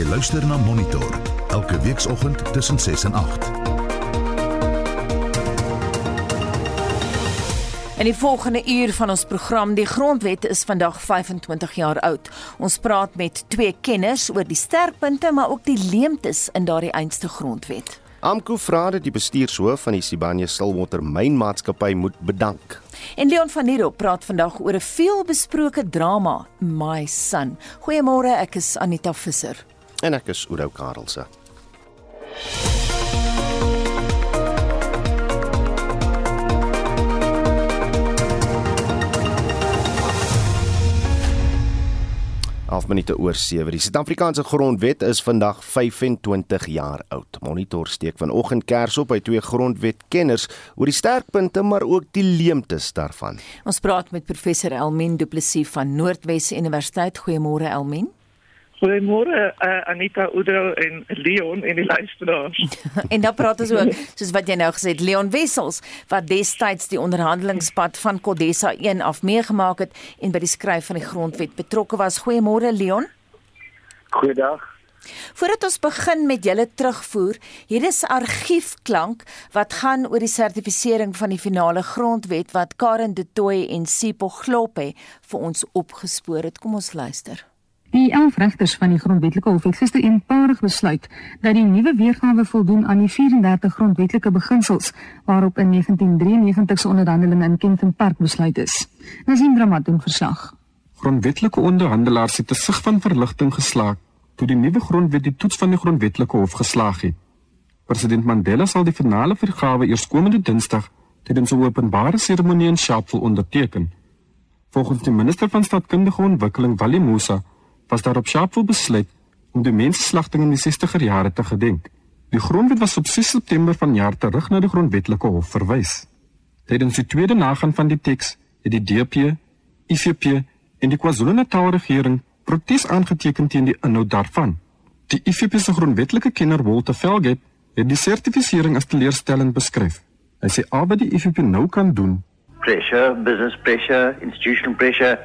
Jy luister na Monitor elke weekoggend tussen 6 en 8. In die volgende uur van ons program, die grondwet is vandag 25 jaar oud. Ons praat met twee kenners oor die sterkpunte maar ook die leemtes in daardie einste grondwet. Amku vra dat die bestuurshoof van die Sibanye Stillwater Mynmaatskappy moet bedank. En Leon van Niro praat vandag oor 'n veelbesproke drama, My Son. Goeiemôre, ek is Anita Visser. En ek is Oudo Karelse. Half minute oor 7. Die Suid-Afrikaanse grondwet is vandag 25 jaar oud. Monitor steek vanoggend kers op by twee grondwetkenners oor die sterkpunte maar ook die leemtes daarvan. Ons praat met professor Elmien Du Plessis van Noordwes Universiteit. Goeiemôre Elmien. Goeiemôre uh, Anita Udo en Leon en die luisteraars. en dan praat ons ook soos wat jy nou gesê het Leon Wessels wat destyds die onderhandelingspad van Kodesa 1 af meegemaak het en by die skryf van die grondwet betrokke was. Goeiemôre Leon. Goeiedag. Voordat ons begin met julle terugvoer, hier is argiefklank wat gaan oor die sertifisering van die finale grondwet wat Karen de Tooy en Sipho Gloppe vir ons opgespoor het. Kom ons luister. Die 11 regters van die Grondwetlike Hof het gister eenparig besluit dat die nuwe weergawe voldoen aan die 34 grondwetlike beginsels waarop in 1993 se onderhandelinge in Kempton Park besluit is. Nasim Dramat doen verslag. Grondwetlike onderhandelaars het 'n sig van verligting geslaag toe die nuwe grondwet die toets van die Grondwetlike Hof geslaag het. President Mandela sal die finale vergawe eers komende Dinsdag tydens 'n openbare seremonie in Sharpeville onderteken. Volgens die minister van Staatskundige Ontwikkeling, Wally Musa, was daar op Sharpeville besluit om die mensenslagting in die 60er jare te gedenk. Die grondwet was op 6 September vanjaar terug na die grondwetlike hof verwys. Tydens die tweede nagaan van die teks het die DP, IFP en die KwaZulu-Natal regering protes aangeteken teen die inhoud daarvan. Die IFP se grondwetlike kenner Walter Felgate het die sertifisering as teleurstellend beskryf. Hy sê al wat die IFP nou kan doen, pressure, business pressure, institutional pressure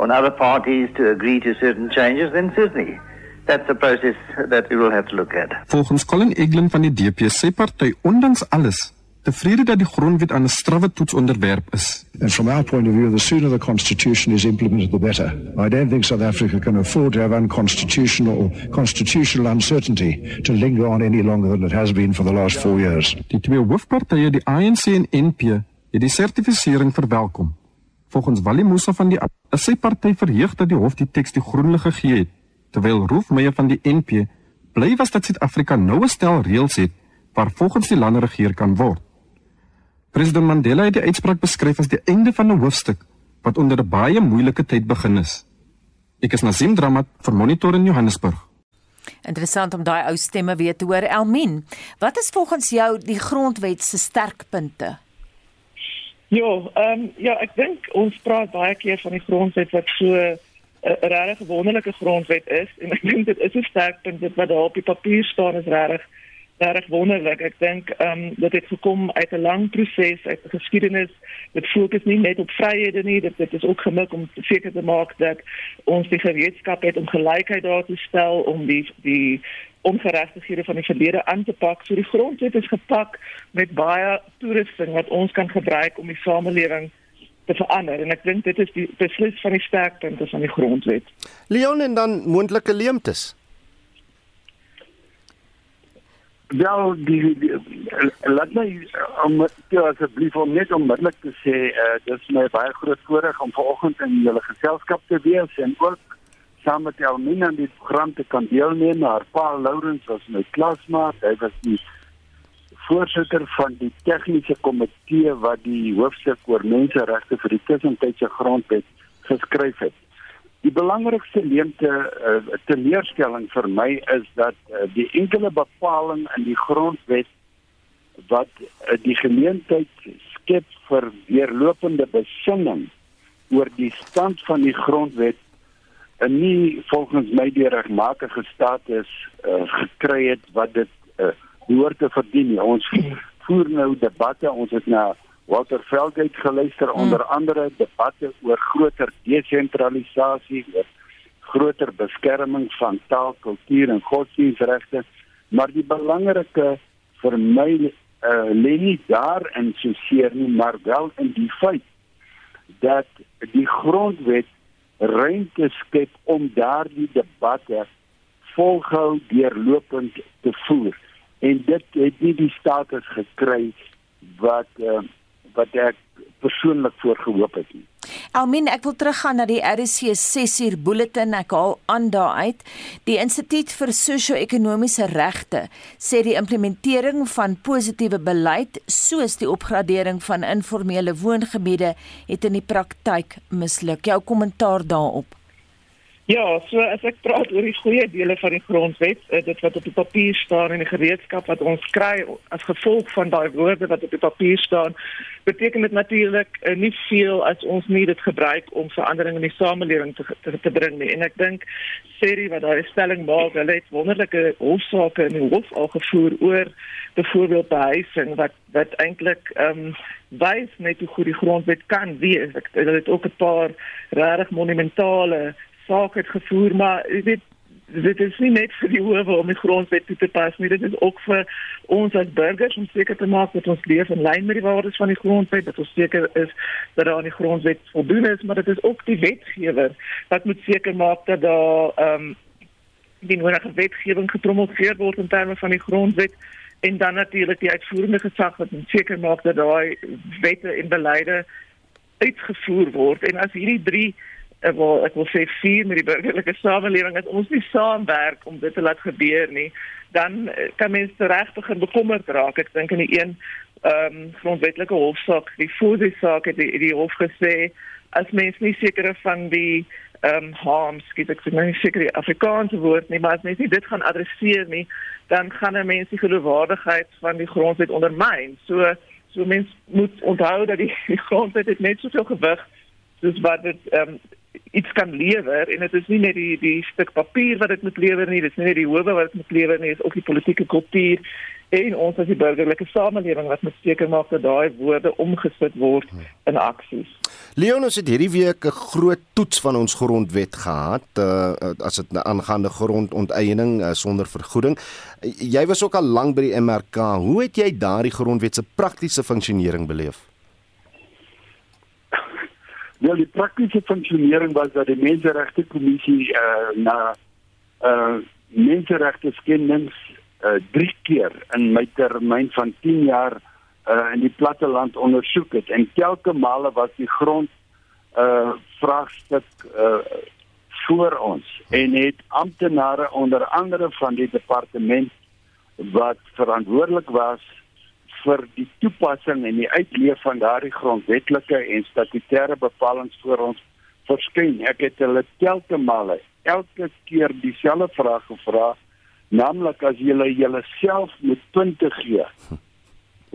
on other parties to agree to certain changes, then certainly that's a process that we will have to look at. Volgens Colin Eglin van die DPC party, ondanks alles, tevrede dat die grondwet aan 'n strawwe toets onderwerp is. And from our point of view, the sooner the constitution is implemented, the better. I don't think South Africa can afford to have unconstitutional constitutional uncertainty to linger on any longer than it has been for the last four years. Die twee hoofpartye, die ANC en NP, het die sertifisering verwelkom. Volgens Wally Musa van die is sy party verheug dat die hof die teks die groen lig gegee het, terwyl Roof Meyer van die NP bly was dat Suid-Afrika nou 'n stel reëls het waar volgens die lande regeer kan word. President Mandela het die uitspraak beskryf as die einde van 'n hoofstuk wat onder 'n baie moeilike tyd begin is. Ek is Nazim Dramat vir Monitor in Johannesburg. Interessant om daai ou stemme weer te hoor. Elmin, wat is volgens jou die grondwet se sterkpunte? Ja, ehm um, ja, ek dink ons praat baie keer van die grondwet wat so 'n uh, regtig wonderlike grondwet is en ek dink dit is 'n sterk punt wat daar op die papier staan is regtig regtig wonderlik. Ek dink ehm um, dit het gekom uit 'n lang proses, uit 'n geskiedenis. Dit fokus nie net op vryhede nie, dit dit is ook gemik om seker te maak dat ons die gereedskap het om gelykheid daar te stel om die die ongeregtighede van die verlede aan te pak. So die grondwet is gepak met baie toerusting wat ons kan gebruik om die samelewing te verander en ek dink dit is die beslis van die sterkpunte van die grondwet. Leon en dan moontlike leemtes. Wel, die, die, laat my om ja, asseblief om net onmiddellik te sê, uh, dit is my baie groot voorreg om vanoggend in julle geselskap te wees en ook saam met Elmina aan die program te kan deelneem. Haar pa Lourens was my klasmaat. Hy was die voorsitter van die tegniese komitee wat die hoofstuk oor menseregte vir die tussentydse grondwet geskryf het. Die belangrikste leemte uh, teleurstelling vir my is dat uh, die enkele bepaling in die grondwet wat uh, die geleentheid skep vir weerlopende besinning oor die stand van die grondwet en nie volgens my die regmatige status uh, gekry het wat dit uh, hoort te verdien. Ons voer nou debatte, ons het na Walter Veldgate geluister hmm. onder andere debatte oor groter desentralisasie, oor groter beskerming van taal, kultuur en godsdienstregte, maar die belangrike vir my uh, lê nie daarin so seer nie, maar wel in die feit dat die grondwet ruimte skep om daardie debatte volhou deurlopend te voer en dit het nie die status gekry wat uh, wat ek persoonlik voorgehoop het nie. Almin, ek wil teruggaan na die RC 6uur bulletin. Ek haal aan daaruit. Die Instituut vir Sosio-ekonomiese Regte sê die implementering van positiewe beleid soos die opgradering van informele woongebiede het in die praktyk misluk. Jou kommentaar daarop? Ja, so as ek praat oor die goeie dele van die grondwet, eh, dit wat op die papier staan en die gereedskap wat ons kry as gevolg van daai woorde wat op die papier staan, beteken dit natuurlik uh, nie veel as ons nie dit gebruik om verandering in die samelewing te, te te bring nie. En ek dink Seri wat daai stelling maak, hulle het wonderlike hofsaake in die hof al gevoer oor byvoorbeeld behuising wat wat eintlik ehm um, wys net hoe goed die grondwet kan wees. Ek hulle het ook 'n paar regtig monumentale saak het gevoer, maar dit dit is nie net vir die howe om die grondwet toe te pas nie, dit is ook vir ons as burgers om seker te maak dat ons leef in lyn met die waardes van die grondwet, dat ons seker is dat daar aan die grondwet voldoen is, maar dit is ook die wetgewer wat moet seker maak dat daar ehm um, die nodige wetgewing gepromoveer word in terme van die grondwet en dan natuurlik die uitvoerende gesag wat moet seker maak dat daai wette en beleide uitgevoer word. En as hierdie drie ek wil ek wil sê vier met die burgerlike samelewing as ons nie saamwerk om dit te laat gebeur nie dan eh, kan mense reg begin bekommerd raak. Ek dink in die een ehm um, grondwetlike hofsaak die voorsitter saak het die, die hof gesê as mense nie sekere van die ehm um, harms skiet ek sê nie seker die Afrikaanse woord nie maar as mense nie dit gaan adresseer nie dan gaan 'n mens die geloofwaardigheid van die grondwet ondermyn. So so mense moet onthou dat die, die grondwet net soveel gewig soos wat dit ehm um, iets kan lewer en dit is nie net die die stuk papier wat dit moet lewer nie, dit is nie net die howe wat dit moet lewer nie, is ook die politieke kultuur en ons as die burgerlike samelewing wat moet seker maak dat daai woorde omgesit word in aksies. Leon het hierdie week 'n groot toets van ons grondwet gehad, uh, as dit aangaande grondonteiening uh, sonder vergoeding. Jy was ook al lank by die MRK. Hoe het jy daardie grondwet se praktiese funksionering beleef? Wel die praktiese funksionering was dat die menseregte kommissie uh, na uh menseregte skendings uh drie keer in my termyn van 10 jaar uh in die platteland ondersoek het. En telke male was die grond uh vraagstuk uh voor ons. En het amptenare onder andere van die departement wat verantwoordelik was vir die toepassing en die uitleef van daardie grondwetlike en statutêre bepalinge vir ons verskyn. Ek het hulle telke male elke keer dieselfde vraag gevra, naamlik as julle julleself moet punte gee.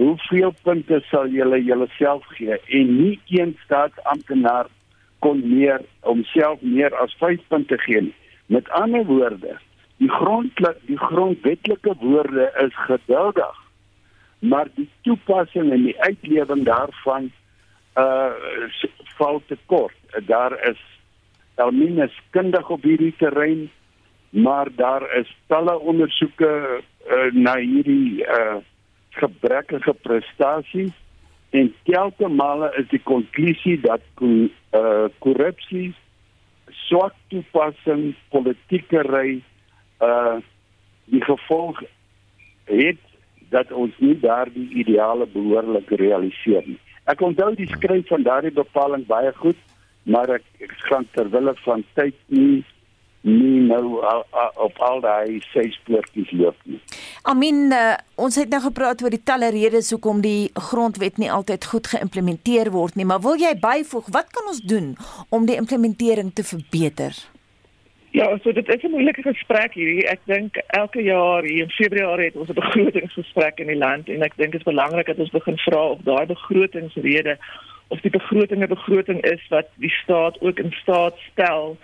Hoeveel punte sal julle julleself gee? En nie een staatsamptenaar kon meer homself meer as 5 punte gee nie. Met ander woorde, die grondwet die grondwetlike woorde is geduldig maar die toepassing en die uitlewing daarvan uh val te kort. Daar is alminus kundig op hierdie terrein, maar daar is talle ondersoeke uh, na hierdie uh gebrekkige prestasies en telke male is die konklusie dat uh korrupsie swak toepassing politieke ry uh die gevolg het dat ons nie daardie ideale behoorlik realiseer nie. Ek onthou die skryf van daardie bepaling baie goed, maar ek ek gaan terwille van tyd nie nie nou al, al, op al daai seispoortjies loop nie. Amin, uh, ons het nou gepraat oor die talle redes hoekom die grondwet nie altyd goed geïmplementeer word nie, maar wil jy byvoeg wat kan ons doen om die implementering te verbeter? Ja, so dit is 'n moeilike gesprek hierdie. Ek dink elke jaar hier in Februarie het ons 'n begrotingsgesprek in die land en ek dink dit is belangrik dat ons begin vra of daai begrotingsrede of die begroting 'n begroting is wat die staat ook in staat stel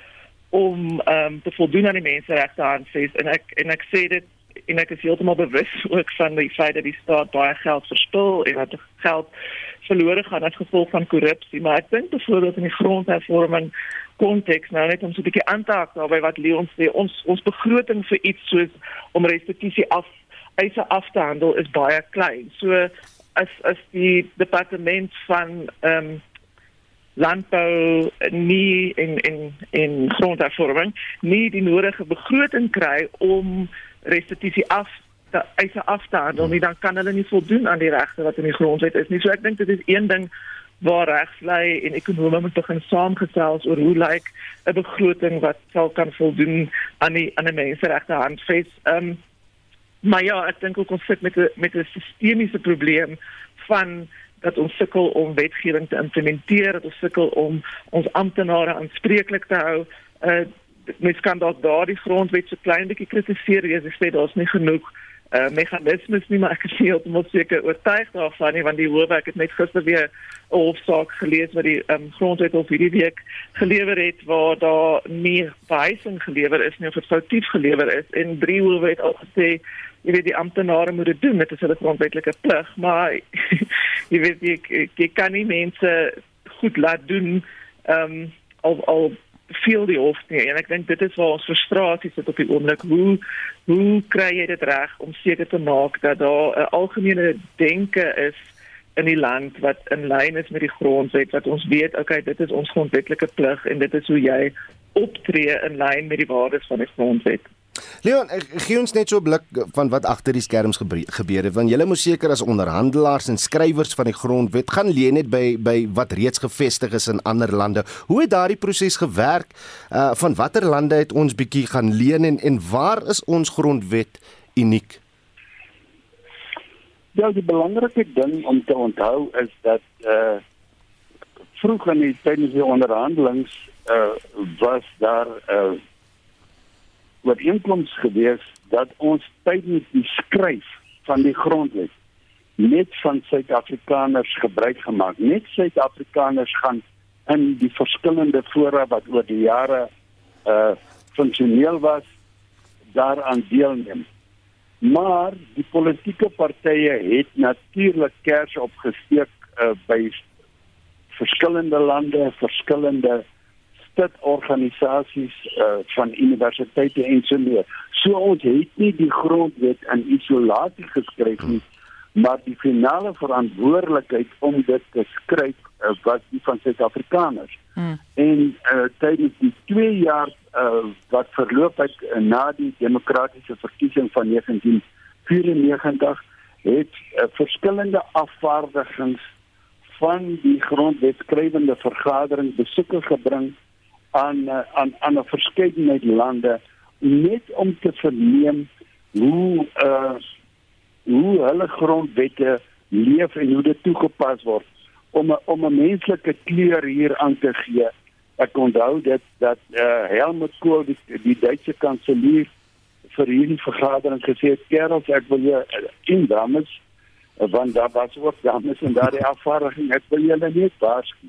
om ehm um, te voldoen aan die menseregte aansês en ek en ek sê dit en ek is heeltemal bewus ook van die feit dat die staat baie geld verspil en dat geld verlore gaan as gevolg van korrupsie, maar ek dink byvoorbeeld in die grondhervorming konteks nou net om so 'n bietjie aan te haak daarby wat Leon sê ons ons begroting vir iets soos om restituisie af eise af te handel is baie klein. So as as die departement van ehm um, landbou nie in in in grondhervorming nie die nodige begroting kry om restituisie af te eise af te handel nie dan kan hulle nie voldoen aan die regte wat in die grondwet is nie. So ek dink dit is een ding waar regslei en ekonome moet begin saamgesels oor hoe lyk 'n begroting wat sal kan voldoen aan die aan die menseregte handves. Ehm um, maar ja, ek dink ook ons sit met 'n met 'n sistemiese probleem van dat ons sukkel om wetgewing te implementeer, dat ons sukkel om ons amptenare aanspreeklik te hou. Uh mens kan dalk daardie grondwet so klein bietjie kritiseer, jy sê daar's nie genoeg uh meganismes nie, maar ek is nie heeltemal seker oortuig daarvan nie want die hoofwerk het net gister weer 'n hofsaak gelees wat die um, grondwet op hierdie week gelewer het waar daar nie wysing gelewer is nie of foutief gelewer is en drie hoofwet al gesê jy weet die amptenare moet dit doen dit is hulle grondwetlike plig maar jy weet jy, jy kan nie mense goed laat doen ehm um, al al feel die hof nie. En ek dink dit is waar ons frustrasie sit op die oomblik. Hoe hoe kry jy dit reg om seker te maak dat daar 'n algemene denke is in die land wat in lyn is met die grondwet wat ons weet okay dit is ons grondwetlike plig en dit is hoe jy optree in lyn met die waardes van die grondwet Leon, gee ons net so 'n blik van wat agter die skerms gebeur het, want julle moet seker as onderhandelaars en skrywers van die grondwet gaan leen net by by wat reeds gevestig is in ander lande. Hoe het daardie proses gewerk? Uh van watter lande het ons bietjie gaan leen en en waar is ons grondwet uniek? Ja, die belangrike ding om te onthou is dat uh vroeg in die tydens die onderhandelings uh was daar uh ooreenkoms gewees dat ons tydens die skryf van die grondwet net van Suid-Afrikaners gebruik gemaak. Net Suid-Afrikaners gaan in die verskillende fora wat oor die jare uh funksioneel was daaraan deelneem. Maar die politieke partye het natuurlik kers opgesteek uh, by verskillende lande, verskillende uh dit organisasies uh, van universiteite en so meer. So ons het nie die grondwet in isolasie geskryf nie, maar die finale verantwoordelikheid om dit te skryf uh, was die van Suid-Afrikaners. Hmm. En uh, tydens die 2 jaar uh, wat verloop het uh, na die demokratiese verkiesing van 1994 het uh, verskillende afvaardigings van die grondwetskrywende vergadering besoeke gebring aan eh, aan aan 'n verskeidenheid lande net om te verneem hoe uh hoe hulle grondwette leef en hoe dit toegepas word om a, om 'n menslike kleur hier aan te gee. Ek onthou dit dat uh Helmut Kohl die, die Duitse kanselier vir hierdie vergadering gesê het: "Kerels, ek wil jou in dames want daar was ook dames en daardie afvaardiging ek wil julle net waarsku."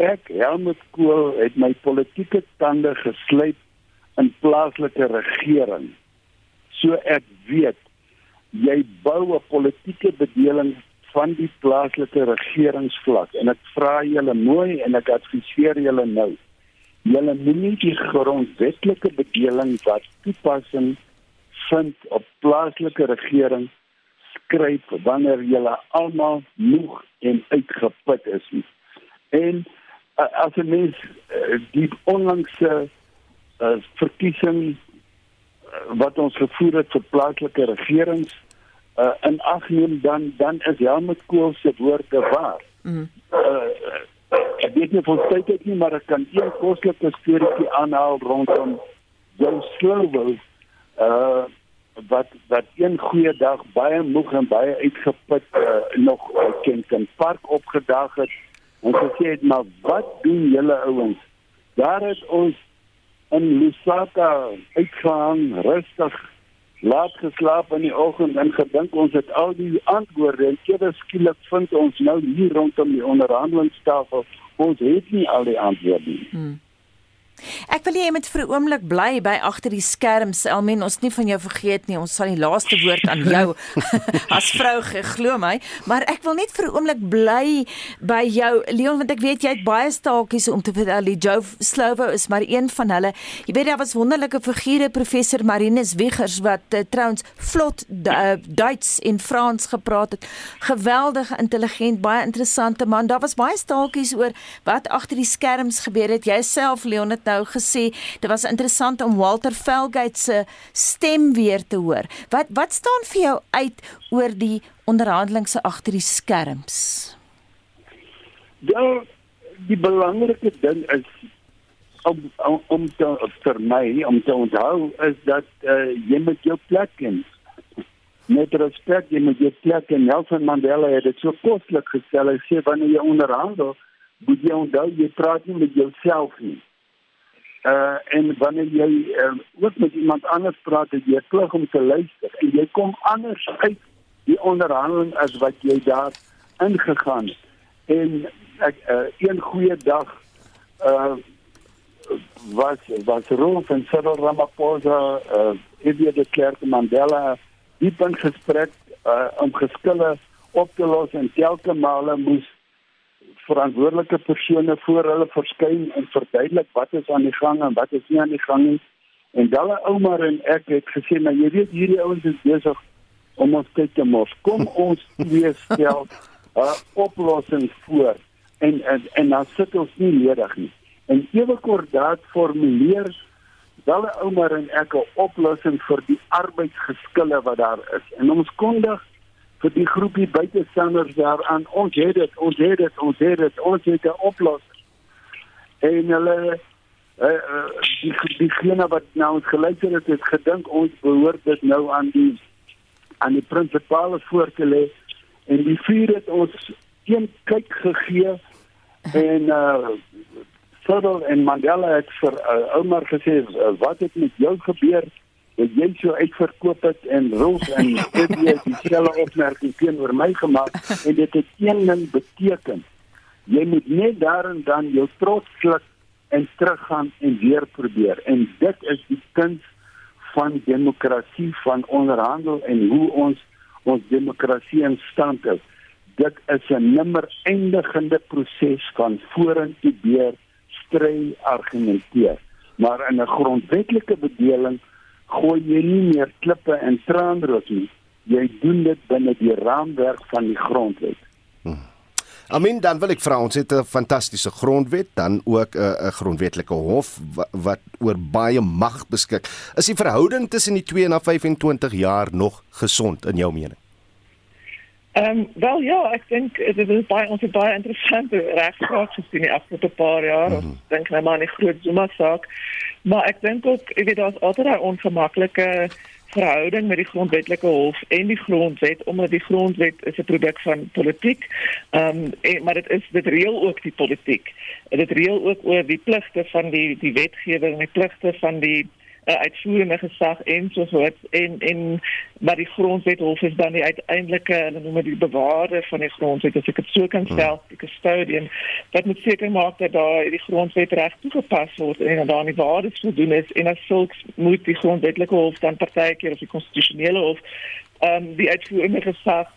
Ek Helmut Kool het my politieke tande geslyp in plaaslike regering. So ek weet jy bou 'n politieke bedeling van die plaaslike regeringsvlak en ek vra julle mooi en ek adviseer julle nou. Julle moenie die grondwetlike bedeling wat toepassing vind op plaaslike regering skryf wanneer julle almal moeg en uitgeput is. En as 'n mens uh, die onlangse uh, verkiesing uh, wat ons gevoer het vir plaaslike regerings uh, in ag neem dan dan is Helmut Kool se woorde waar. Mm. Uh, ek weet nie van tyd het nie maar ek kan een koslike storieetjie aanhaal rondom jou slowel uh wat wat een goeie dag baie moeg en baie uitgeput uh, nog uh, Kenton Park opgedag het En gesê het maar wat doen julle ouens? Daar het ons in Lusaka uitgehang, rustig laat geslaap in die oggend en gedink ons het al die antwoorde en ewe skielik vind ons nou hier rondom die onderhandelingstafel ons het nie al die antwoorde nie. Hmm. Ek wil jy met vir 'n oomblik bly by agter die skerms. Elmen, ons nie van jou vergeet nie. Ons sal die laaste woord aan jou as vrou glo my, maar ek wil net vir 'n oomblik bly by jou Leon want ek weet jy het baie staaltjies om te vertel. Die Joe Slovo is maar een van hulle. Jy weet daar was wonderlike figure professor Marinus Wiegers wat uh, trouens vlot uh, Duits en Frans gepraat het. Geweldige intelligent, baie interessante man. Daar was baie staaltjies oor wat agter die skerms gebeur het. Jouself Leon het nou gesê dit was interessant om Walter Felgate se stem weer te hoor. Wat wat staan vir jou uit oor die onderhandelinge agter die skerms? Ja, die belangrike ding is om om, om te vir my om te onthou is dat uh, jy met jou plek ken. Met respek jy met jou plek en Nelson Mandela het dit so koslik gestel. Hy sê wanneer jy onderhandel, moet jy onthou jy praat nie met jouself nie uh en wanneer jy uh, ook met iemand anders praat, het jy plig om te luister en jy kom anders uit die onderhandeling as wat jy daar ingegaan het. En ek uh, een goeie dag uh was was Rolf en Cyril Ramaphosa uh Evie de Klerk Mandela diep in gesprek uh om geskille op te los en telke male moes verantwoordelike persone voor hulle verskyn en verduidelik wat is aan die gang en wat is nie aan die gang nie. En dalle ouma en ek het gesê, "Maar jy weet hierdie ouens is besig om ons tyd te mors. Kom ons twee stel 'n oplossing voor." En en en dan sit ons nie ledig nie. En ewe kort daad formuleer dalle ouma en ek 'n oplossing vir die arbeidsgeskille wat daar is. En ons kondig vir die groepie buitestanders daar aan ons het dit ons het dit ons het dit ons het 'n oplossing. En hulle uh, uh, die diegene wat nou ons geluister het het gedink ons behoort dit nou aan die aan die prinsipale voor te lê. En die vier het ons een kyk gegee en uh Sodel en Mandela het vir uh, Omar gesê uh, wat het met jou gebeur dat jy so uitverkoop het en Rolf en Eddie het dieselfde opmerking teenoor my gemaak en dit het een ding beteken. Jy moet net daarin dan jou trots klik en teruggaan en weer probeer. En dit is die kuns van demokrasie van onderhandel en hoe ons ons demokrasie in stand hou. Dit is 'n nimmer eindigende proses van vorentoe deur stry argumenteer. Maar in 'n grondwetlike bedeling gooi jy nie meer klippe en traanrook nie. Jy doen dit binne die raamwerk van die grondwet. Hmm. Amin, dan wil ek vra ons het 'n fantastiese grondwet, dan ook 'n 'n grondwetlike hof wat, wat oor baie mag beskik. Is die verhouding tussen die 2 en 25 jaar nog gesond in jou mening? Ehm um, wel ja, ek dink dit is baie ons het baie interessante regspraak gesien die afgelope paar jaar. Mm -hmm. Ons dink nou maar aan die groot Zuma saak. Maar ek dink ook, ek weet daar's altyd 'n ongemaklike verhouding met die grondwetlike hof en die grondwet omdat die grondwet is 'n produk van politiek. Ehm um, maar dit is dit reël ook die politiek. Dit reël ook oor die pligte van die die wetgewing en die pligte van die uh, uitvoerende gesag en so voort en en maar die grondwet hof is dan die uiteindelike hulle noem dit die bewaarder van die grondwet as ek dit so kan stel hmm. die custodian dat moet seker maak dat daar die grondwet reg toegepas word en dat daar nie waardes voldoen is en as sulks moet die grondwetlike hof dan partykeer of die konstitusionele hof ehm um, die uitvoerende gesag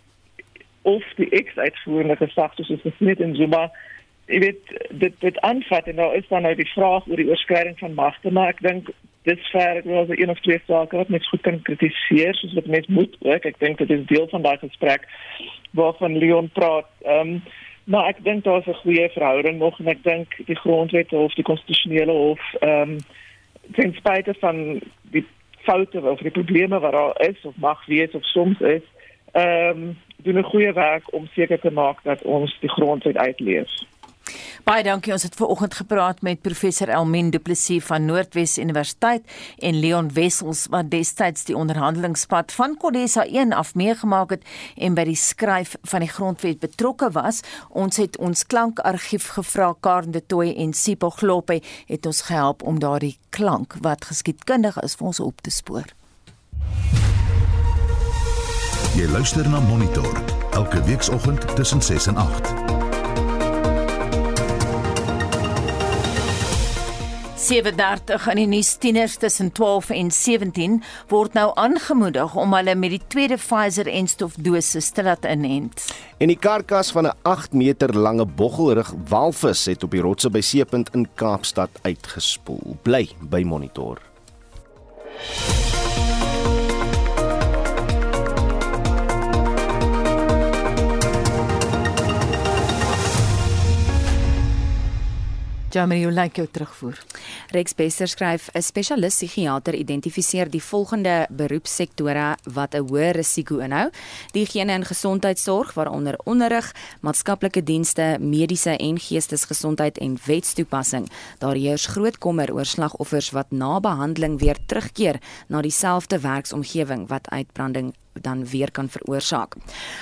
of die ex-uitvoerende gesag soos dit gesien het in Zuma Ek weet dit dit aanvat en daar is dan nou die vraag oor die oorskryding van magte maar ek dink dit ver ek wil een of twee sake wat mens goed kan kritiseer soos wat mens moet ook. Ek dink dit is deel van daai gesprek waarvan Leon praat. Ehm um, maar ek dink daar is 'n goeie verhouding nog en ek dink die grondwet of die konstitusionele hof ehm um, ten spyte van die foute of die probleme wat daar is of mag wees of soms is ehm um, doen 'n goeie werk om seker te maak dat ons die grondwet uitleef Baie dankie. Ons het ver oggend gepraat met professor Elmin Du Plessis van Noordwes Universiteit en Leon Wessels wat destyds die onderhandelingspad van Kodesa 1 af meegemaak het en by die skryf van die grondwet betrokke was. Ons het ons klankargief gevra Karen de Tooi en Sipo Gloppe het ons gehelp om daardie klank wat geskiedkundig is vir ons op te spoor. Jy luister na Monitor elke weekoggend tussen 6 en 8. 37 in die nuustieners tussen 12 en 17 word nou aangemoedig om hulle met die tweede Pfizer-enstof dosis te laat inent. En die karkas van 'n 8 meter lange boggelrug walvis het op die rotse by Seepunt in Kaapstad uitgespoel. Bly by Monitor. Jamie, hoe lyk jou terugvoer? Rex Bester skryf 'n spesialis psigiater identifiseer die volgende beroepssektore wat 'n hoë risiko inhou: diegene in gesondheidsorg waaronder onderrig, maatskaplike dienste, mediese en geestesgesondheid en wetstoepassing. Daar heers groot kommer oor slagoffers wat na behandeling weer terugkeer na dieselfde werksomgewing wat uitbranding dan weer kan veroorsaak.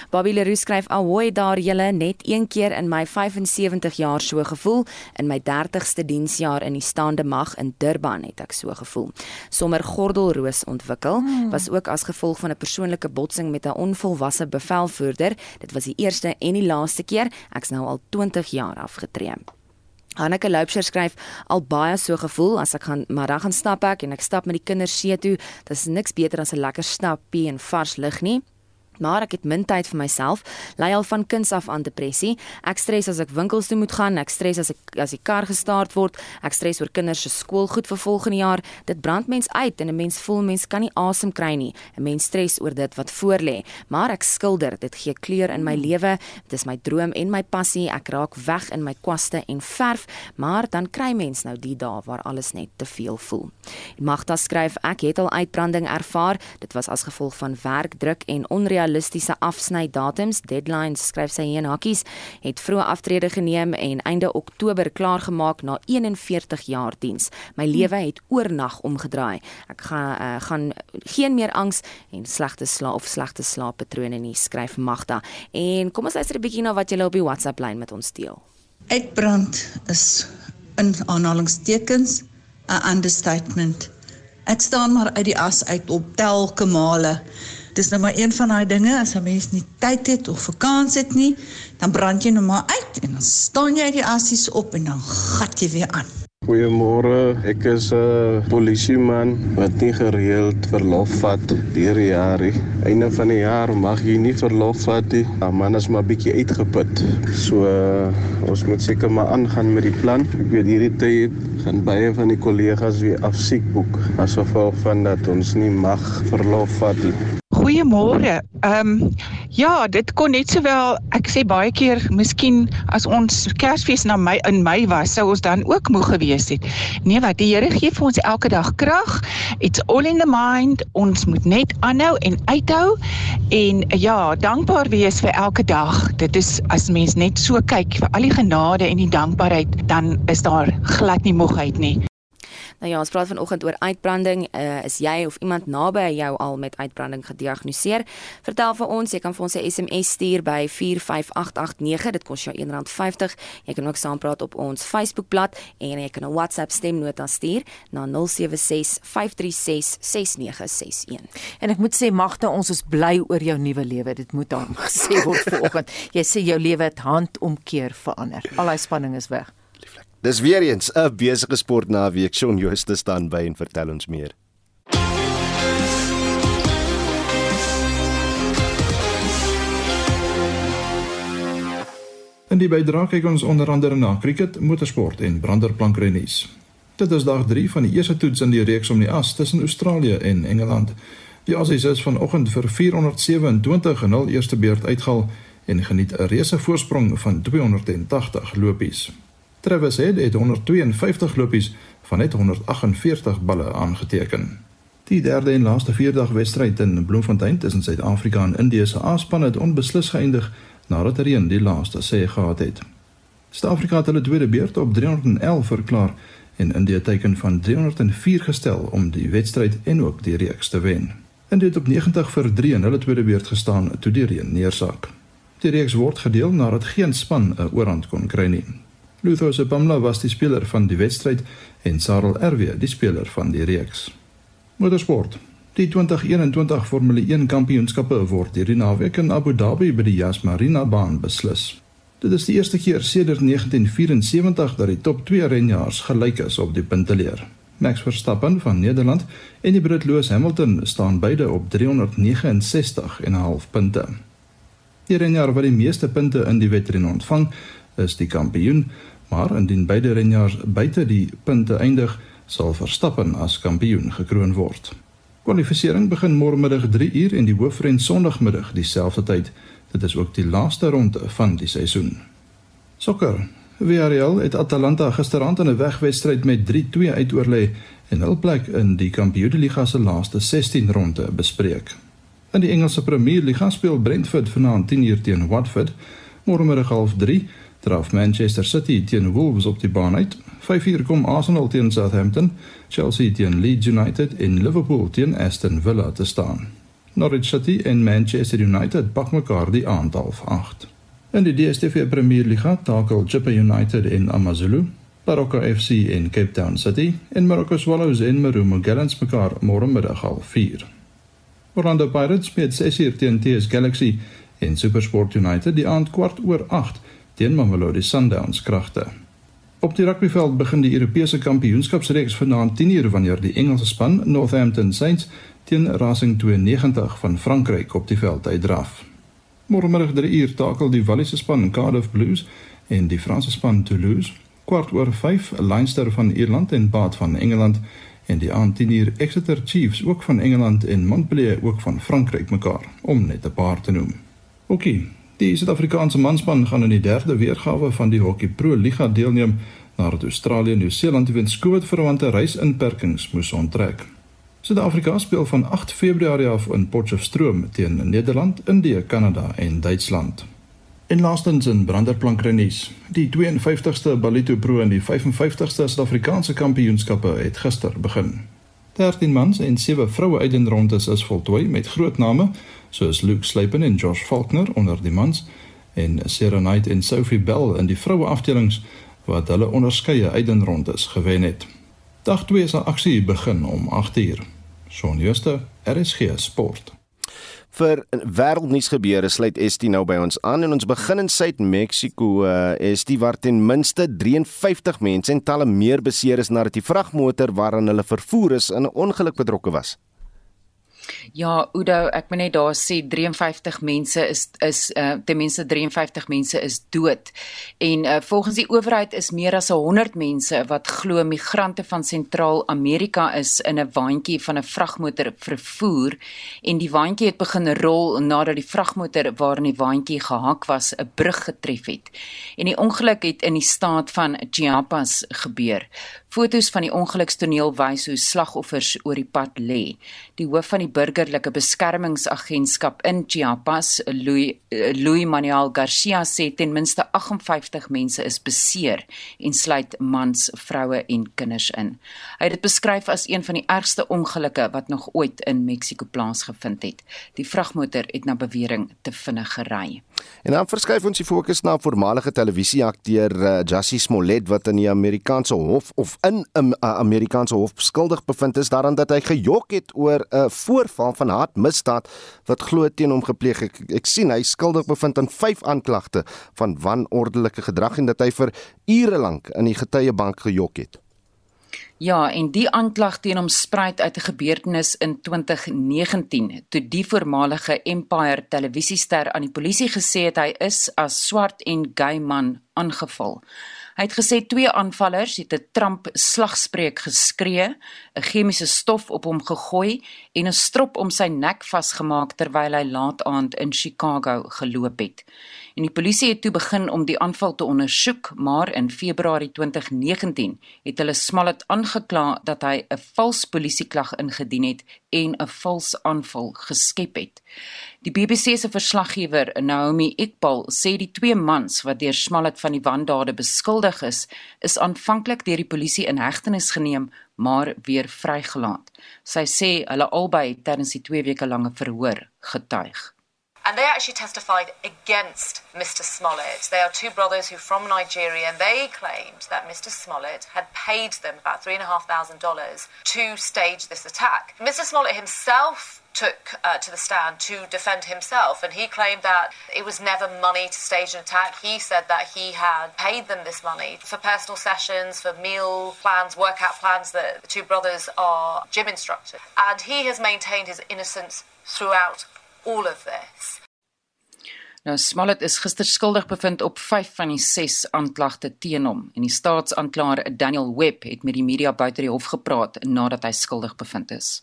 Bobby Leroux skryf ahoy daar julle net een keer in my 75 jaar so gevoel in my 30ste diensjaar in die staande mag in Durban het ek so gevoel. Sommer gordelroos ontwikkel hmm. was ook as gevolg van 'n persoonlike botsing met 'n onvolwasse bevelvoerder. Dit was die eerste en die laaste keer. Ek's nou al 20 jaar afgetree. Hanneke Loupsher skryf al baie so gevoel as ek gaan dan gaan stap ek en ek stap met die kinders see toe. Dit is niks beter as 'n lekker stappie en vars lug nie maar ek het min tyd vir myself. Lei al van kinds af aan depressie. Ek stres as ek winkels toe moet gaan, ek stres as ek as die kar gestart word, ek stres oor kinders se skoolgoed vir volgende jaar. Dit brand mens uit en 'n mens voel mens kan nie asem kry nie. 'n Mens stres oor dit wat voorlê, maar ek skilder. Dit gee kleur in my lewe. Dit is my droom en my passie. Ek raak weg in my kwaste en verf, maar dan kry mens nou die dae waar alles net te veel voel. Magda skryf ek het al uitbranding ervaar. Dit was as gevolg van werkdruk en onrealisme realistiese afsnydatums, deadlines, skryf sy in hakkies, het vroeë aftrede geneem en einde Oktober klaargemaak na 41 jaar diens. My lewe het oornag omgedraai. Ek gaan uh, gaan geen meer angs en slegte slaap of slegte slaappatrone nie, skryf Magda. En kom ons luister 'n bietjie na wat julle op die WhatsApp lyn met ons deel. Uitbrand is in aanhalingstekens 'n understatement. Ek staan maar uit die as uit op telke male Dis nou maar een van daai dinge as 'n mens nie tyd het of vakansie het nie, dan brand jy nou maar uit en dan staan jy uit die assies op en dan gat jy weer aan. Goeiemôre, ek is 'n polisieman wat nie gereeld verlof vat deur die jaar nie. Einde van die jaar mag jy nie verlof vat nie. Ja, man is maar bietjie uitgeput. So uh, ons moet seker maar aangaan met die plan. Ek weet hierdie tyd gaan baie van die kollegas weer afsiekboek as gevolg van dat ons nie mag verlof vat nie. Goeiemôre. Ehm um, ja, dit kon net sowel ek sê baie keer miskien as ons Kersfees na my in Mei was, sou ons dan ook moeg gewees het. Nee, wat die Here gee vir ons elke dag krag. It's all in the mind. Ons moet net aanhou en uithou en ja, dankbaar wees vir elke dag. Dit is as mens net so kyk vir al die genade en die dankbaarheid, dan is daar glad nie moegheid nie. Nou ja, ons praat vanoggend oor uitbranding. Uh, is jy of iemand naby jou al met uitbranding gediagnoseer? Vertel vir ons, jy kan vir ons 'n SMS stuur by 45889. Dit kos jou R1.50. Jy kan ook saampraat op ons Facebookblad en jy kan 'n WhatsApp stemnota stuur na 0765366961. En ek moet sê Magda, ons is bly oor jou nuwe lewe. Dit moet aan gesê word vanoggend. Jy sê jou lewe het handomkeer verander. Al daai spanning is weg. Dis weer eens 'n besige sport naweek. Shaun Jooste staan by en vertel ons meer. In die bydrae kyk ons onder andere na cricket, motorsport en branderplankrennies. Dit is dag 3 van die eerste toets in die reeks om die as tussen Australië en Engeland. Die Aussies is vanoggend vir 427 en hul eerste beurt uitgehaal en geniet 'n reuse voorsprong van 280 lopies. Travis Head het 152 lopies van net 148 balle aangeteken. Die derde en laaste vierdag wedstryd in Bloemfontein tussen Suid-Afrika en Indië se A-span het onbeslis geëindig nadat reën die laaste sê gehad het. Suid-Afrika het hulle tweede beurt op 311 verklaar en Indië teiken van 304 gestel om die wedstryd en ook die reeks te wen. En dit op 90 vir 3 in hulle tweede beurt gestaan toe die reën neersak. Die reeks word gedeel nadat geen span 'n oorhand kon kry nie. Luther Sepamla was die speler van die wedstryd en Sarel RW die speler van die reeks. Motorsport. Die 2021 Formule 1 kampioenskappe word hierdie naweek in Abu Dhabi by die Yas Marina baan beslis. Dit is die eerste keer sedert 1974 dat die top 2 renjaars gelyk is op die punteleer. Max Verstappen van Nederland en die Brit Lewis Hamilton staan beide op 369,5 punte. Die renjaer wat die meeste punte in die wedren ontvang, is die kampioen, maar indien beide renjaers buite die punte eindig, sal Verstappen as kampioen gekroon word. Kwalifikasie begin môre middag 3uur en die hoofren Sondagmiddag dieselfde tyd. Dit is ook die laaste ronde van die seisoen. Sokker. Villarreal het Atalanta gisteraand in 'n wegwedstryd met 3-2 uitoorlê en hul plek in die Kampioenligga se laaste 16 ronde bespreek. In die Engelse Premier Liga speel Brentford vanaand 10uur teen Watford. Môre middag half 3 draf Manchester City teen Wolves op die baan uit. 5uur kom Arsenal teen Southampton, Chelsea teen Leeds United en Liverpool teen Aston Villa te staan. Norwich City en Manchester United pak mekaar die aantal 8. In die DStv Premier Liga takel Chippa United in AmaZulu, Baroka FC in Cape Town City en Marokko Swallows in Marumo Gallants mekaar môre middag al 4. Orlando Pirates met 6uur teen TS Galaxy en SuperSport United die aand kwart oor 8 teen Mamelodi Sundowns kragte. Op die rugbyveld begin die Europese Kampioenskapsreeks vanaand 10:00 wanneer die Engelse span Northampton Saints teen Racing 92 van Frankryk op die veld uitdraf. Môremiddag 3:00 takel die Walliese span Cardiff Blues en die Franse span Toulouse. Kwart oor 5 Leinster van Ierland en Bath van Engeland en die aand 10:00 Exeter Chiefs ook van Engeland en Montpellier ook van Frankryk mekaar om net 'n paar te noem. OK, Die Suid-Afrikaanse manspan gaan in die derde weergawe van die Hockey Pro Liga deelneem nadat Australië Nieu-Seeland weens COVID-verwante reisinperkings moes onttrek. Suid-Afrika speel van 8 Februarie af in Potchefstroom teen Nederland, Indië, Kanada en Duitsland. En laastens in Branderplankrennies. Die 52ste Balito Pro en die 55ste Suid-Afrikaanse Kampioenskappe het gister begin. 13 mans en 7 vroue uitdenrondes is voltooi met groot name soos Luke Sleipen en Josh Faulkner onder die mans en Sarah Knight en Sophie Bell in die vroue afdelings wat hulle onderskeie uitdenrondes gewen het. Dag 2 se aksie begin om 8uur. Shaun Schuster, RSG Sport vir wêreldnuus gebeure sluit Estie nou by ons aan en ons begin in Suid-Mexico. Uh, Estie waar ten minste 53 mense en talle meer beseer is nadat die vragmotor waarin hulle vervoer is in 'n ongeluk betrokke was. Ja, Udo, ek moet net daar sê 53 mense is is uh ten minste 53 mense is dood. En uh volgens die owerheid is meer as 100 mense wat glo migrante van Sentraal-Amerika is in 'n waantjie van 'n vragmotor vervoer en die waantjie het begin rol nadat die vragmotor waarin die waantjie gehak was 'n brug getref het. En die ongeluk het in die staat van Chiapas gebeur. Fotos van die ongelukstoneel wys hoe slagoffers oor die pad lê. Die hoof van die burgerlike beskermingsagentskap in Chiapas, Louis, Louis Manuel Garcia sê ten minste 58 mense is beseer en sluit mans, vroue en kinders in. Hy het dit beskryf as een van die ergste ongelukke wat nog ooit in Mexiko plaasgevind het. Die vragmotor het na bewering te vinnig gery. En dan verskuif ons die fokus na voormalige televisieakteur uh, Jussie Smollett wat in die Amerikaanse hof of in 'n uh, Amerikaanse hof skuldig bevind is daaraan dat hy gejok het oor 'n voorval van haatmisdaad wat glo teen hom gepleeg ek, ek sien hy skuldig bevind aan 5 aanklagte van wanordelike gedrag en dat hy vir ure lank in die getuiebank gejok het. Ja, en die aanklag teen hom spruit uit 'n gebeurtenis in 2019 toe die voormalige Empire televisiester aan die polisie gesê het hy is as swart en gay man aangeval. Hy het gesê twee aanvallers het 'n Trump slagspreuk geskree, 'n chemiese stof op hom gegooi en 'n strop om sy nek vasgemaak terwyl hy laat aand in Chicago geloop het en die polisie het toe begin om die aanval te ondersoek, maar in Februarie 2019 het hulle Smollett aangekla dat hy 'n vals polisieklag ingedien het en 'n vals aanval geskep het. Die BBC se verslaggewer, Naomi Iqbal, sê die twee mans wat deur Smollett van die wandade beskuldig is, is aanvanklik deur die polisie in hegtenis geneem, maar weer vrygelaat. Sy sê hulle albei tydens die 2 weke lange verhoor getuig. And they actually testified against Mr. Smollett. They are two brothers who, from Nigeria, and they claimed that Mr. Smollett had paid them about $3,500 to stage this attack. Mr. Smollett himself took uh, to the stand to defend himself, and he claimed that it was never money to stage an attack. He said that he had paid them this money for personal sessions, for meal plans, workout plans. That the two brothers are gym instructors, and he has maintained his innocence throughout all of this. Nou Smollett is gister skuldig bevind op 5 van die 6 aanklagte teen hom en die staatsanklaer Daniel Webb het met die media buite die hof gepraat nadat hy skuldig bevind is.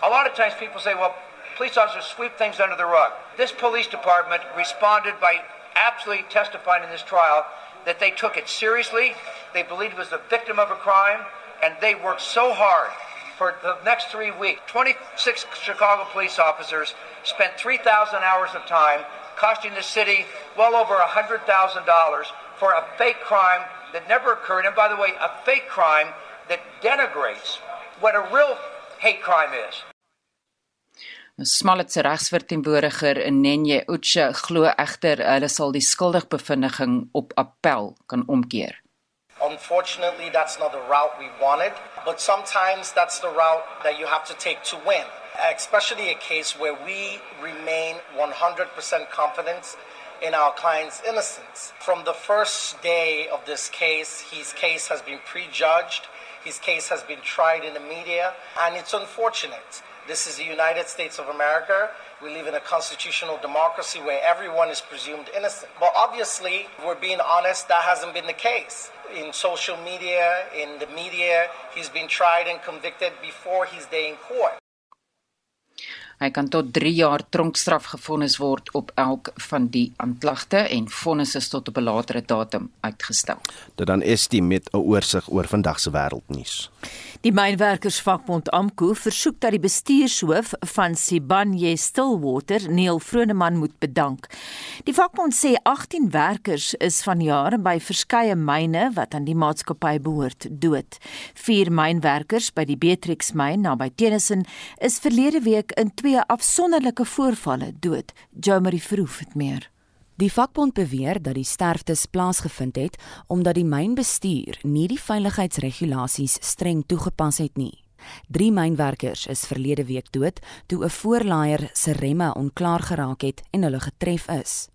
A lot of times people say well police officers sweep things under the rug. This police department responded by absolutely testifying in this trial that they took it seriously, they believed it was the victim of a crime and they worked so hard for the next 3 weeks. 26 Chicago police officers spent 3000 hours of time costing the city well over $100,000 for a fake crime that never occurred. And by the way, a fake crime that denigrates what a real hate crime is. Smollett se regsverteenwoordiger Nenye Uche glo egter hulle sal die skuldigbevindiging op appel kan omkeer. Unfortunately, that's not the route we wanted, but sometimes that's the route that you have to take to win. especially a case where we remain 100% confident in our client's innocence. From the first day of this case, his case has been prejudged, his case has been tried in the media, and it's unfortunate. This is the United States of America. We live in a constitutional democracy where everyone is presumed innocent. But obviously, we're being honest, that hasn't been the case. In social media, in the media, he's been tried and convicted before his day in court. Hy kan tot 3 jaar tronkstraf gefonnis word op elk van die aanklagte en vonnis is tot op 'n latere datum uitgestel. Dit dan is die met 'n oorsig oor vandag se wêreldnuus. Die mynwerkersvakbond AMKU versoek dat die bestuurshoof van Sibanye Stillwater, Neil Vroneman, moet bedank. Die vakbond sê 18 werkers is vanjaar by verskeie myne wat aan die maatskappy behoort dood. Vier mynwerkers by die Beatrix myn naby Tennyson is verlede week in twee afsonderlike voorvalle dood. Jo Marie Verhoef het meer. Die vakbond beweer dat die sterftes plaasgevind het omdat die mynbestuur nie die veiligheidsregulasies streng toegepas het nie. Drie mynwerkers is verlede week dood toe 'n voorlaaier se remme onklaar geraak het en hulle getref is.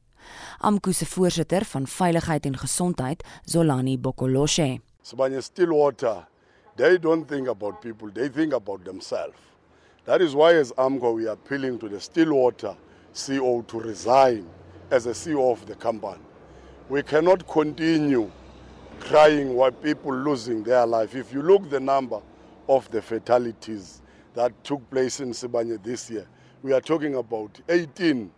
AMKU se voorsitter van veiligheid en gesondheid, Zolani Bokoloshe. Sibanye Stillwater, they don't think about people, they think about themselves. That is why as AMKU we are appealing to the Stillwater CEO to resign as a CEO of the company. We cannot continue crying while people losing their life. If you look the number of the fatalities that took place in Sibanye this year, we are talking about 18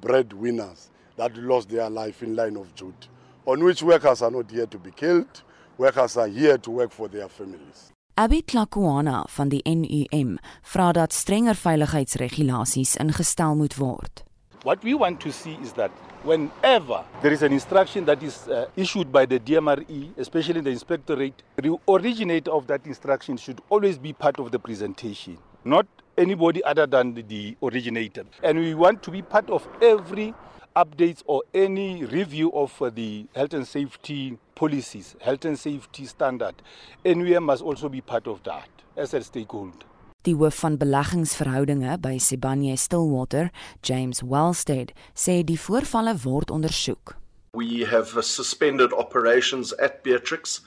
breadwinners that lost their life in line of duty, on which workers are not here to be killed, workers are here to work for their families. Abby Klakuana van die NUM vra dat strenger veiligheidsregulasies ingestel moet word. What we want to see is that whenever there is an instruction that is uh, issued by the DMRE, especially the inspectorate, the originator of that instruction should always be part of the presentation, not anybody other than the originator. And we want to be part of every updates or any review of uh, the health and safety policies, health and safety standard. NUM must also be part of that as a stakeholder. Die hoof van beleggingsverhoudinge by Sibanye Stillwater, James Wellstead, sê die voorvalle word ondersoek. We have suspended operations at Beatrix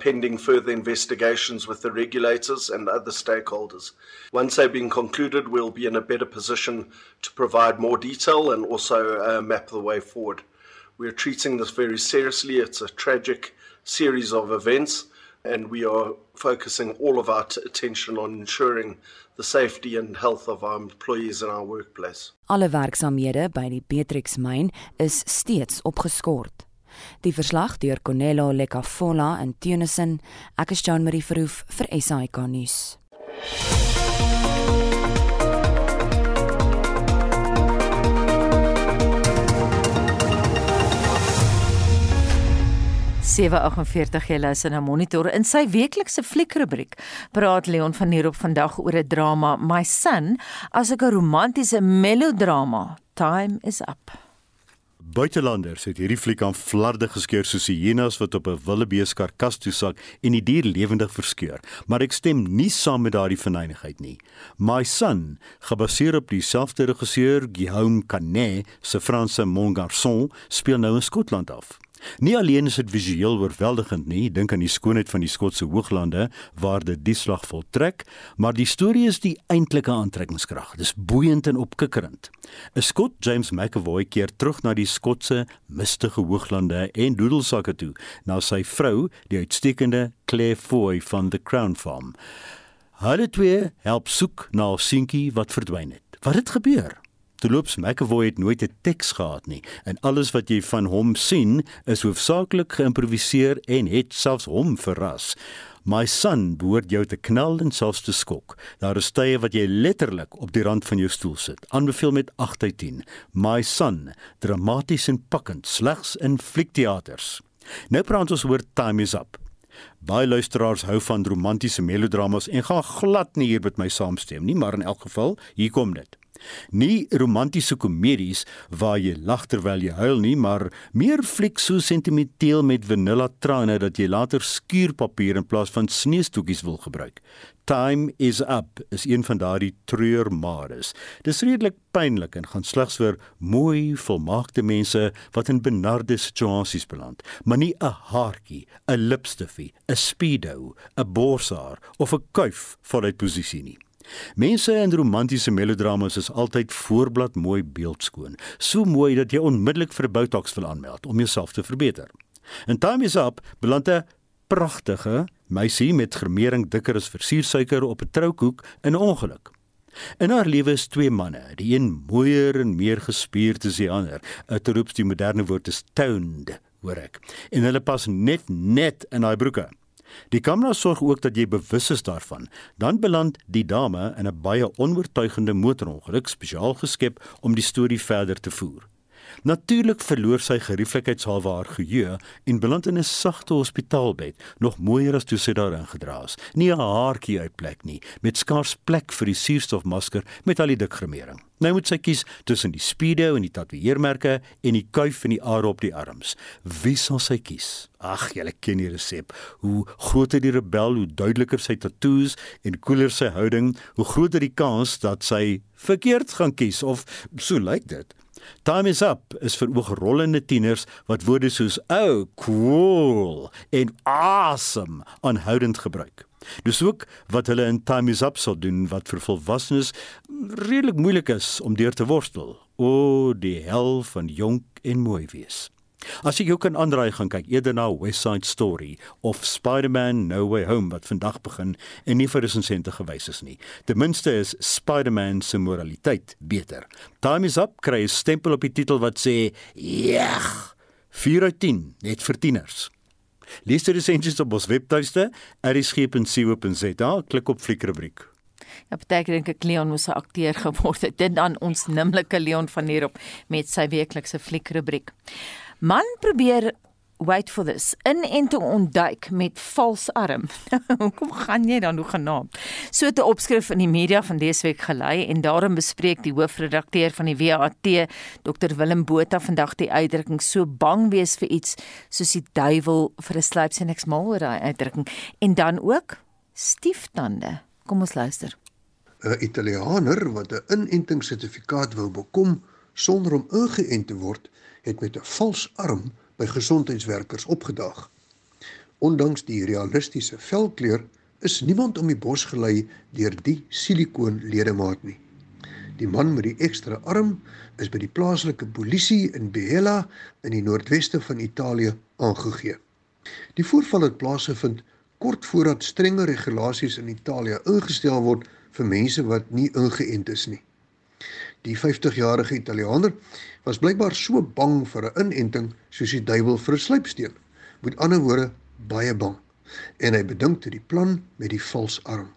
pending further investigations with the regulators and other stakeholders. Once they've been concluded, we'll be in a better position to provide more detail and also uh, map the way forward. We're treating this very seriously. It's a tragic series of events and we are focusing all of our t- attention on ensuring the safety and health of our employees in our workplace. Alle werksamehede by die Beatrix myn is steeds opgeskort. Die verslag deur Cornelo Lecafola in Tennyson, ek is Jean Marie Verhoef vir SAK nuus. 7:48 jy luister na Monitor in sy weeklikse fliekrubriek. Praat Leon van hier op vandag oor 'n drama My Son as 'n romantiese melodrama. Time is up. Buitelanders het hierdie fliek aan flarde geskeur soos hyenas wat op 'n wildebees karkas toesak en die dier lewendig verskeur. Maar ek stem nie saam met daardie verneinigheid nie. My Son, gebaseer op dieselfde regisseur Guillaume Canet se Franse Mon Garçon, speel nou in Skotland af. Nie alleen is dit visueel oorweldigend nie, dink aan die skoonheid van die Skotse hooglande waar dit die slag voltrek, maar die storie is die eintlike aantrekkingskrag. Dis boeiend en opkikkerend. 'n Skot, James McAvoy, keer terug na die Skotse mistige hooglande en doedelsakke toe, na sy vrou, die uitstekende Claire Foy van The Crown Farm. Hulle twee help soek na 'n seentjie wat verdwyn het. Wat het gebeur? Terloops McAvoy het nooit 'n teks gehad nie en alles wat jy van hom sien is hoofsaaklik geïmproviseer en het selfs hom verras. My son behoort jou te knal en selfs te skok. Daar is tye wat jy letterlik op die rand van jou stoel sit. Aanbeveel met 8 uit 10. My son, dramaties en pakkend, slegs in fliekteaters. Nou praat ons oor Time is Up. Baie luisteraars hou van romantiese melodramas en gaan glad nie hier met my saamstem nie, maar in elk geval, hier kom dit. Nie romantiese komedies waar jy lag terwyl jy huil nie, maar meer fliek so sentimenteel met vanilla trane dat jy later skuurpapier in plaas van sneeustoetjies wil gebruik. Time is up is een van daardie treurmares. Dis redelik pynlik en gaan slegs vir mooi, volmaakte mense wat in benarde situasies beland, maar nie 'n haartjie, 'n lipstifie, 'n speedo, 'n borsaar of 'n kuif voluit posisie nie. Mense in romantiese melodramas is altyd voorblad mooi beeldskoon, so mooi dat jy onmiddellik vir Botox wil aanmeld om jouself te verbeter. In Time is Up beland 'n pragtige meisie met gremering dikker as versuursuiker op 'n troukoek in 'n ongeluk. In haar lewe is twee manne, die een mooier en meer gespierd as die ander. 'n Teroops die moderne woord is toned, hoor ek. En hulle pas net net in daai broeke. Die kamera sorg ook dat jy bewus is daarvan. Dan beland die dame in 'n baie onoortuigende motorongeluk spesiaal geskep om die storie verder te voer. Natuurlik verloor sy gerieflikheidshalwe haar geheue en beland in 'n sagte hospitaalbed, nog mooier as toe sy daarin gedra is. Nie 'n haartjie uit plek nie, met skaars plek vir die suurstofmasker met al die dik gremering. Nou moet sy kies tussen die speedo en die tatoeëermerke en die kuif en die are op die arms. Wie sal sy kies? Ag, julle ken die resep. Hoe groter die rebel, hoe duideliker sy tatoeërs en koeler sy houding, hoe groter die kans dat sy verkeerd gaan kies of so lyk dit. Time is up is vir ogrollende tieners wat woorde soos oh, cool en awesome aanhoudend gebruik. Dis ook wat hulle in Time is up sou doen wat vir volwassenes redelik moeilik is om deur te worstel. O, die hel van jonk en mooi wees. As ek jou kan aanraai gaan kyk eerder na West Side Story of Spider-Man No Way Home wat vandag begin en nie vir resensente gewys is nie. Ten minste is Spider-Man se moraliteit beter. Time is up kry 'n stempel op die titel wat sê ja 4 uit 10 net vir tieners. Lees die resensies op ons webtuiste erisg.co.za klik op fliekrubriek. Ja, beteken dink ek Leon moes 'n akteur geword het. Dit dan ons nimmerlike Leon van hierop met sy weeklikse fliekrubriek. Man probeer wait for this in en te ontduik met vals arm. Hoekom gaan jy dan hoe genaamd? So 'n opskrif in die media van dese week gelei en daarin bespreek die hoofredakteur van die WAT, Dr Willem Botha vandag die uitdrukking so bang wees vir iets soos die duiwel vir 'n slyps en ek smal oor daai uitdrukking en dan ook stieftande. Kom ons luister. 'n Italianer wat 'n inentingssertifikaat wou bekom sonder om ingeënt te word, het met 'n vals arm by gesondheidswerkers opgedaag. Ondanks die realistiese velkleur is niemand om die bos gelei deur die silikoon ledemaat nie. Die man met die ekstra arm is by die plaaslike polisie in Biella in die noordweste van Italië aangegee. Die voorval het plaasgevind kort voordat strenger regulasies in Italië ingestel word vir mense wat nie ingeënt is nie. Die 50-jarige Italianer was blykbaar so bang vir 'n inenting soos die duiwel vir 'n sluipsteen. Met ander woorde, baie bang. En hy bedink toe die plan met die vals arm.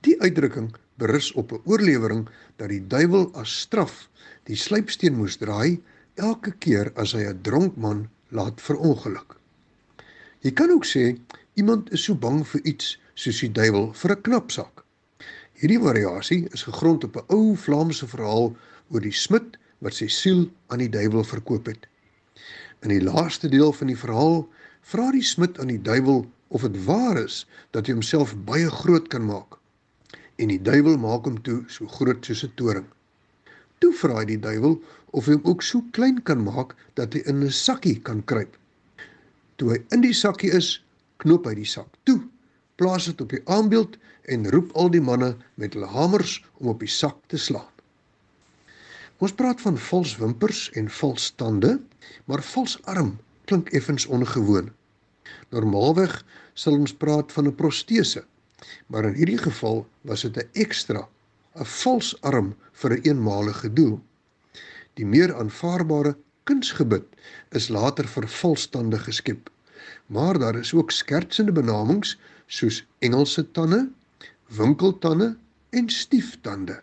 Die uitdrukking berus op 'n oorlewering dat die duiwel as straf die sluipsteen moes draai elke keer as hy 'n dronk man laat verongeluk. Jy kan ook sê iemand is so bang vir iets soos die duiwel vir 'n knapsak. Hierdie variasie is gegrond op 'n ou Vlaamse verhaal oor die smid wat sy siel aan die duiwel verkoop het. In die laaste deel van die verhaal vra die smid aan die duiwel of dit waar is dat hy homself baie groot kan maak. En die duiwel maak hom toe so groot soos 'n toring. Toe vra hy die duiwel of hy hom ook so klein kan maak dat hy in 'n sakkie kan kruip. Toe hy in die sakkie is, knoop hy die sak toe, plaas dit op die aambeeld en roep al die manne met hulle hamers om op die sak te slaan. Ons praat van vals wimpers en vals tande, maar vals arm klink effens ongewoon. Normaalweg sal ons praat van 'n protese, maar in hierdie geval was dit 'n ekstra, 'n vals arm vir 'n een eenmalige doel. Die meer aanvaarbare kunsgebit is later vir valstande geskep. Maar daar is ook skertsende benamings soos Engelse tande, winkeltande en stieftande.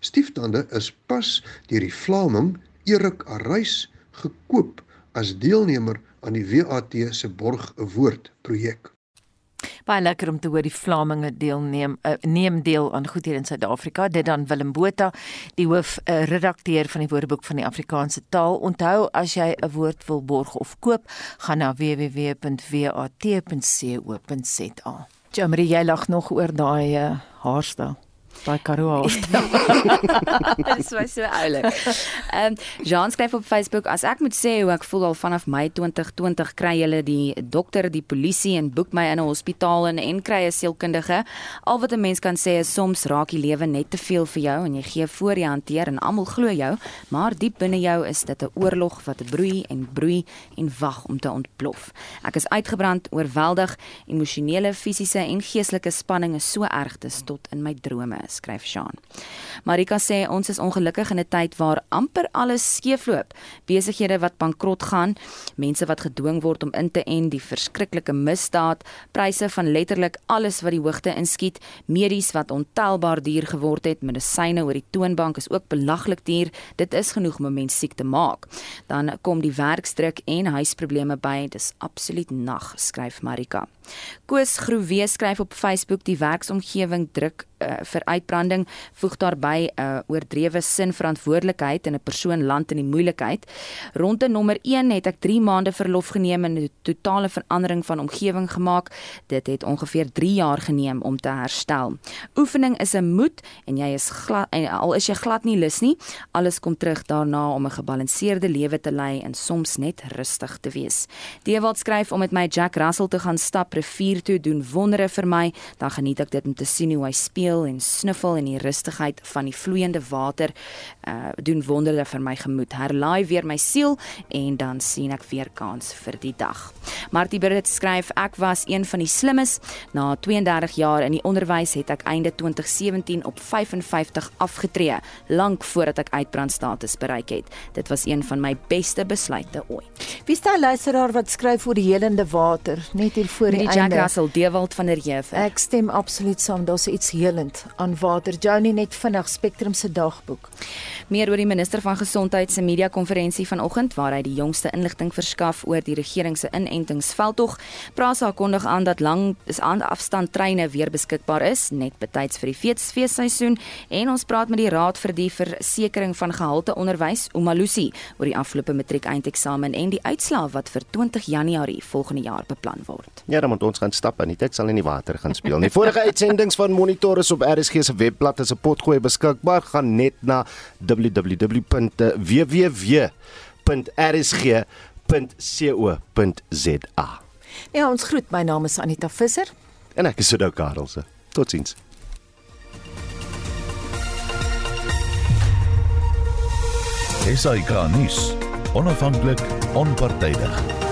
Stieftande is pas deur die Vlaming Erik Areis gekoop as deelnemer aan die WAT se borg 'n woord projek. Baie lekker om te hoor die Vlaminge deelneem uh, neem deel aan goed hier in Suid-Afrika. Dit dan Willem Botha, die hoof uh, redakteur van die Woordeboek van die Afrikaanse taal. Onthou as jy 'n woord wil borg of koop, gaan na www.wat.co.za. Jamie, jy lag nog oor daai uh, haarstyl. Daai Karoo. Dit is so oulik. Ehm Jean skryf op Facebook as ek moet sê hoe ek voel al vanaf Mei 2020 kry hulle die dokter, die polisie en boek my in 'n hospitaal en en kry 'n sielkundige. Al wat 'n mens kan sê is soms raak die lewe net te veel vir jou en jy gee voor jy hanteer en almal glo jou, maar diep binne jou is dit 'n oorlog wat broei en broei en wag om te ontplof. Ek is uitgebrand, oorweldig, emosionele, fisiese en geestelike spanning is so erg dis tot in my drome skryf Sean. Marika sê ons is ongelukkig in 'n tyd waar amper alles skeefloop. Besighede wat bankrot gaan, mense wat gedwing word om in te en, die verskriklike misdaad, pryse van letterlik alles wat die hoogte inskiet, medies wat ontelbaar duur geword het, medisyne oor die toonbank is ook belaglik duur. Dit is genoeg om 'n mens siek te maak. Dan kom die werksdruk en huisprobleme by. Dis absoluut nag, skryf Marika. Koos Groewe skryf op Facebook die werksomgewing druk uh, vir uitbranding voeg daarby 'n uh, oordrewe sin verantwoordelikheid en 'n persoon land in die moeilikheid. Rondte nommer 1 het ek 3 maande verlof geneem en 'n totale verandering van omgewing gemaak. Dit het ongeveer 3 jaar geneem om te herstel. Oefening is 'n moed en jy is glad en al is jy glad nie lus nie, alles kom terug daarna om 'n gebalanseerde lewe te lei en soms net rustig te wees. Dewald skryf om met my Jack Russell te gaan stap rivier toe doen wondere vir my, dan geniet ek dit om te sien hoe hy speel en snuffel in die rustigheid van die vloeiende water uh doen wondere vir my gemoed. Herlaai weer my siel en dan sien ek weer kans vir die dag. Martie Burrit skryf ek was een van die slimmes. Na 32 jaar in die onderwys het ek einde 2017 op 55 afgetree, lank voordat ek uitbrandstatus bereik het. Dit was een van my beste besluite ooit. Wie staan luisteraar wat skryf oor die helende water net hier voor die, die Jack Russell Dewald van der Jeff. Ek stem absoluut saam. Daar's iets helend aan water. Johnny net vinnig Spectrum se dagboek. Meer oor die minister van gesondheid se media konferensie vanoggend waar hy die jongste inligting verskaf oor die regering se inentingsveldtog. Prasa kondig aan dat lang is aan afstand treine weer beskikbaar is net betyds vir die feesseisoen en ons praat met die raad vir die versekering van gehalte onderwys Omalusi oor die afgelope matriek eindeksamen en die uitslae wat vir 20 Januarie volgende jaar beplan word. Ja, dan moet ons gaan stap en dit sal in die water gaan speel. Die vorige uitsendings van Monitor is op RSG se webblad as 'n potgooi beskikbaar. Gaan net na www.rsg.co.za. Ja, ons groet. My naam is Anita Visser en ek is Sudo Karelse. Totsiens. Esai Kahnis, onafhanklik, onpartydig.